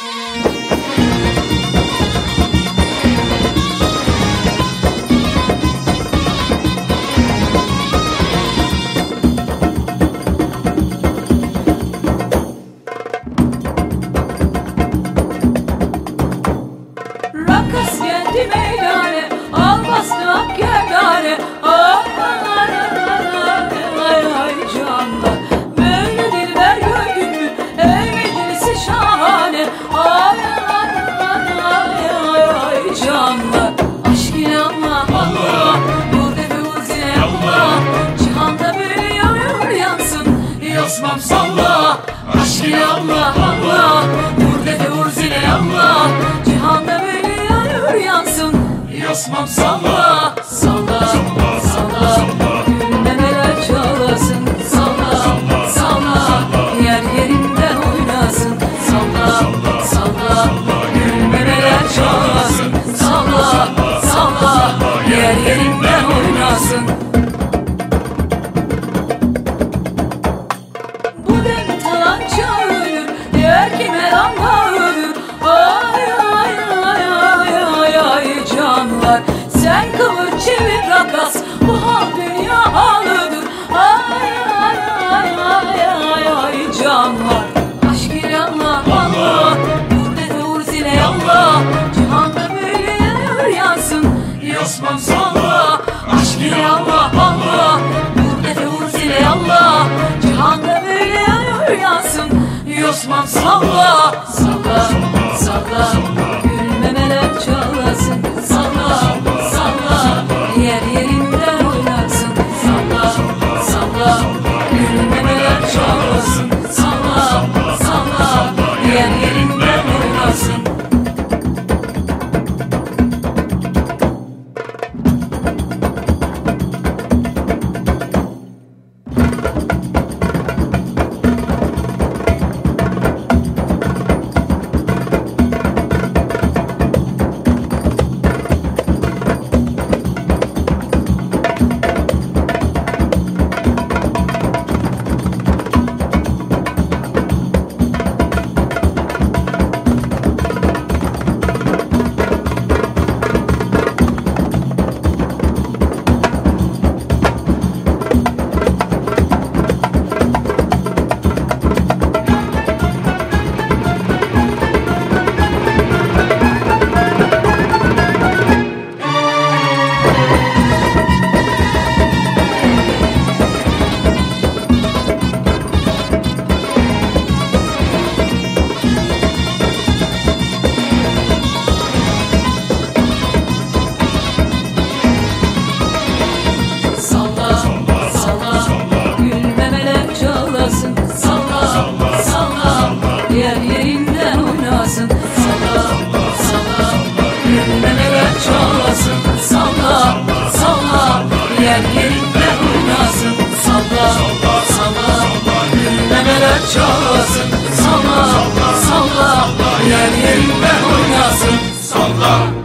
Música Allah Allah Bu defuzi Allah Cihanda böyle büyüyor yansın. Yosmam salla. Aşkı Allah Allah Bu defuzi Allah Cihanda böyle büyüyor yansın. Yosmam salla. Salla. Salla. Osman salla. Aşk ile Allah Allah. Nur efe vur zile Allah. Cihanda böyle yanıyor yansın. Osman salla. Allah